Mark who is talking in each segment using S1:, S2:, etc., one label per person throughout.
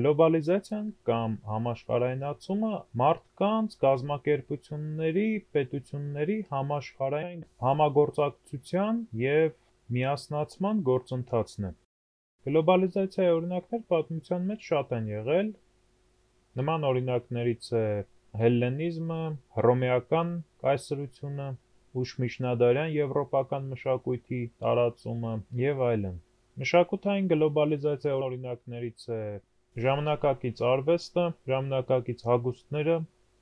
S1: Գլոբալիզացիան կամ համաշխարհայնացումը մարդկանց, կազմակերպությունների, պետությունների համաշխարհային համագործակցության եւ միասնացման գործընթացն է։ Գլոբալիզացիայի օրինակներ պատմության մեջ շատ են եղել։ Նման օրինակներից է հելլենիզմը, հռոմեական կայսրությունը, ուշմիշնադարյան եվրոպական մշակույթի տարածումը եւ այլն։ Մշակութային գլոբալիզացիայի օրինակներից է ժամանակակից արվեստը, ժամանակակից հագուստները,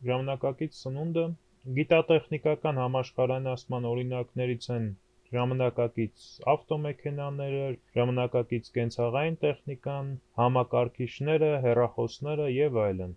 S1: ժամանակակից սնունդը, գիտատեխնիկական համաշխարհայնացման օրինակներից են ժամանակակից ավտոմեքենաները, ժամանակակից կենցաղային տեխնիկան, համակարգիչները, հեռախոսները եւ այլն։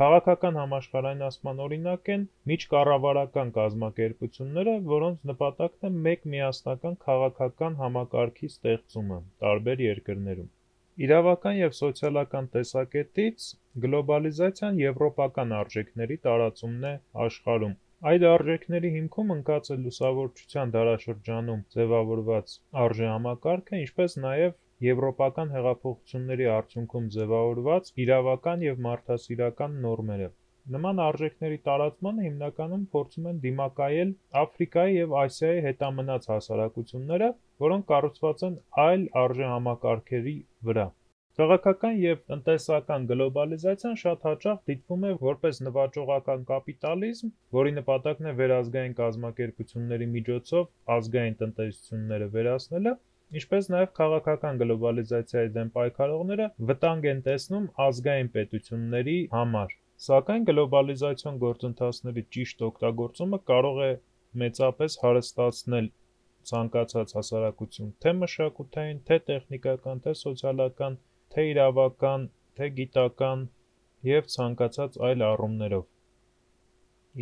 S1: Քաղաքական համաշխարհայնացման օրինակ են միջկառավարական կազմակերպությունները, որոնց նպատակն է մեկ միասնական քաղաքական համակարգի ստեղծումը տարբեր երկրներում։ Իրավական եւ սոցիալական տեսակետից գլոբալիզացիան եվրոպական արժեքների տարածումն է աշխարհում։ Այդ արժեքների հիմքում ընկած է լուսավորչության դարաշրջանում ձևավորված արժեհամակարգը, ինչպես նաև եվրոպական հեղափոխությունների արդյունքում ձևավորված իրավական եւ մարդասիրական նորմերը։ Նման արժեքների տարածմանը հիմնականում փորձում են դիմակայել Աֆրիկայի եւ Ասիայի հետամնաց հասարակությունները, որոնք կառուցված են այլ արժեհամակարգերի վրա։ Քաղաքական եւ տնտեսական գլոբալիզացիան շատ հաճախ դիտվում է որպես նվաճողական կապիտալիզմ, որի նպատակն է վերազգային կազմակերպությունների միջոցով ազգային տնտեսությունները վերացնելը, ինչպես նաև քաղաքական գլոբալիզացիայի դեմ պայքարողները վտանգ են տեսնում ազգային պետությունների համար։ Սակայն գլոբալիզացիոն գործընթացների ճիշտ օգտագործումը կարող է մեծապես հարստացնել ցանկացած հասարակություն թե մշակութային, թե տեխնիկական, թե սոցիալական, թե իրավական, թե գիտական եւ ցանկացած այլ առումներով։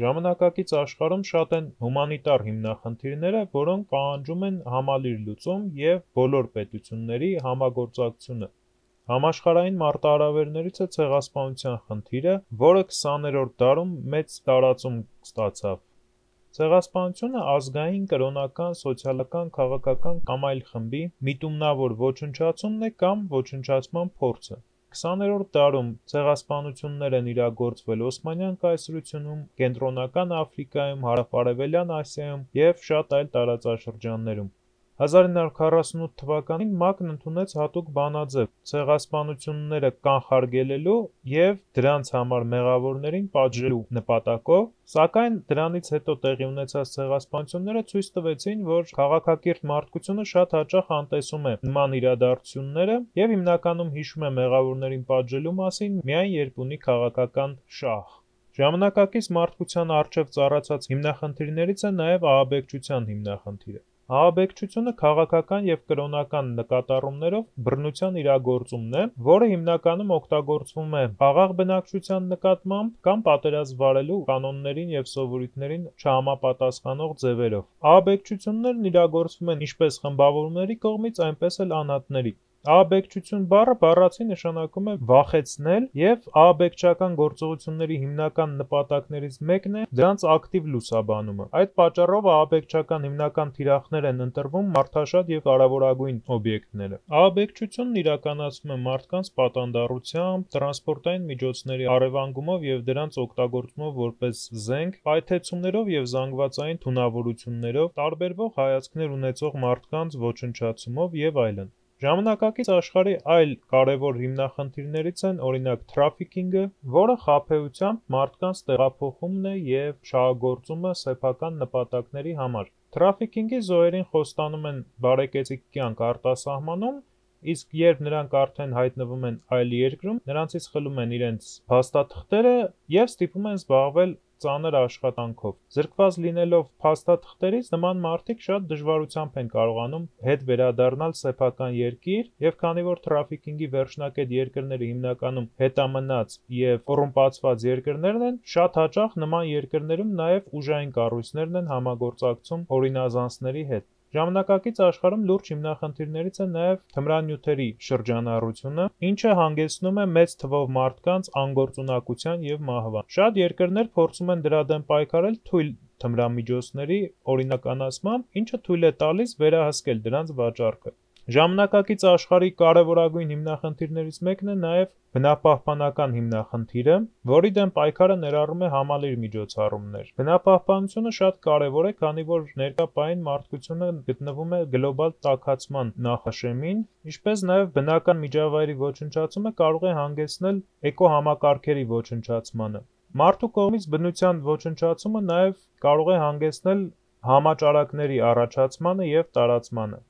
S1: Ժամանակակից աշխարհում շատ են հումանիտար հիմնախնդիրները, որոնք պահանջում են համալիր լուծում եւ բոլոր պետությունների համագործակցությունը։ Համաշխարհային մարտահրավերներից է ցեղասպանության խնդիրը, որը 20-րդ դարում մեծ տարածում ստացավ։ Ցեղասպանությունը ազգային, կրոնական, սոցիալական, քաղաքական կամ այլ խմբի միտումնավոր ոչնչացումն է կամ ոչնչացման փորձը։ 20-րդ դարում ցեղասպանություններ են իրագործվել Օսմանյան կայսրությունում, Կենտրոնական Աֆրիկայում, Հարավարևելյան Ասիայում եւ շատ այլ տարածաշրջաններում։ 1948 թվականին ՄԱԿ-ն ընդունեց հատուկ բանաձև ցեղասպանությունները կանխարգելելու եւ դրանց համար մեղավորներին պատժելու նպատակով, սակայն դրանից հետո տեղի ունեցած ցեղասպանությունները ցույց տվեցին, որ քաղաքակիրթ մարդկությունը շատ հաճախ անտեսում է նման իրադարձությունները եւ հիմնականում հիշում է մեղավորներին պատժելու մասին միայն երբ ունի քաղաքական շահ։ Ժամանակակից մարդկության արժև ծառացած հիմնախնդիրներից է նաև ահաբեկչության հիմնախնդիրը։ Ահաբեկչությունը քաղաքական եւ կրոնական նկատառումներով բռնության իրագործումն է, որը հիմնականում օգտագործվում է խաղաղ բնակչության նկատմամբ կամ պատերազմ վարելու կանոններին եւ սովորույթներին չհամապատասխանող ձևերով։ Ահաբեկչություններն իրագործվում են ինչպես խմբավորումների կողմից, այնպես էլ անհատների։ Ահաբեկչություն բառը բառացի նշանակում է վախեցնել եւ ահաբեկչական գործողությունների հիմնական նպատակներից մեկն է դրանց ակտիվ լուսաբանումը։ Այդ պատճառով ահաբեկչական հիմնական թիրախներ են ընտրվում մարդաշատ եւ կարևորագույն օբյեկտները։ Ահաբեկչությունն իրականացվում է մարդկանց պատանդառությամբ, տրանսպորտային միջոցների առևանգումով եւ դրանց օգտագործումով որպես զենք, պայթեցումներով եւ զանգվածային թունավորություններով, տարբերվող հայացքներ ունեցող մարդկանց ոչնչացումով եւ այլն։ Ժամանակակից աշխարհի այլ կարևոր հիմնախնդիրներից են օրինակ թրաֆիքինգը, որը խաբեությամբ մարդկանց տեղափոխումն է եւ շահագործումը սեփական նպատակների համար։ Թրաֆիքինգի զոհերին խոստանում են բարեկեցիկ կյանք արտասահմանում, իսկ երբ նրանք արդեն հայտնվում են այլ երկրում, նրանցից խլում են իրենց փաստաթղթերը եւ ստիպում են զբաղվել ծանր աշխատանքով։ Զրկված լինելով փաստաթղթերից նման մարդիկ շատ դժվարությամբ են կարողանում հետ վերադառնալ սեփական երկիր, եւ քանի որ թրաֆիքինգի վերջնակետ երկրները հիմնականում հետամնաց եւ կոռումպացված երկրներն են, շատ հաճախ նման երկրներում նաեւ ուժային կառույցներն են համագործակցում օրինազանցների հետ։ Ժամանակակից աշխարհում լուրջ հիմնախնդիրներից է նաև թմրանյութերի շրջանառությունը, ինչը հանգեցնում է մեծ թվով մարդկանց անգործունակության եւ մահվան։ Շատ երկրներ փորձում են դրա դեմ պայքարել թույլ թմրամիջոցների օրինականացմամբ, ինչը թույլ է տալիս վերահսկել դրանց վաճառքը։ Ժամանակակից աշխարհի կարևորագույն հիմնախնդիրներից մեկն է նաև բնապահպանական հիմնախնդիրը, որի դեմ պայքարը ներառում է համալիր միջոցառումներ։ Բնապահպանությունը շատ կարևոր է, քանի որ ներկա պահին մարդկությունը գտնվում է գլոբալ տաքացման նախաշեմին, ինչպես նաև բնական միջավայրի ոչնչացումը կարող է հանգեցնել էկոհամակարգերի ոչնչացմանը։ Մարդու կողմից բնության ոչնչացումը նաև կարող է հանգեցնել համաճարակների առաջացմանը եւ տարածմանը։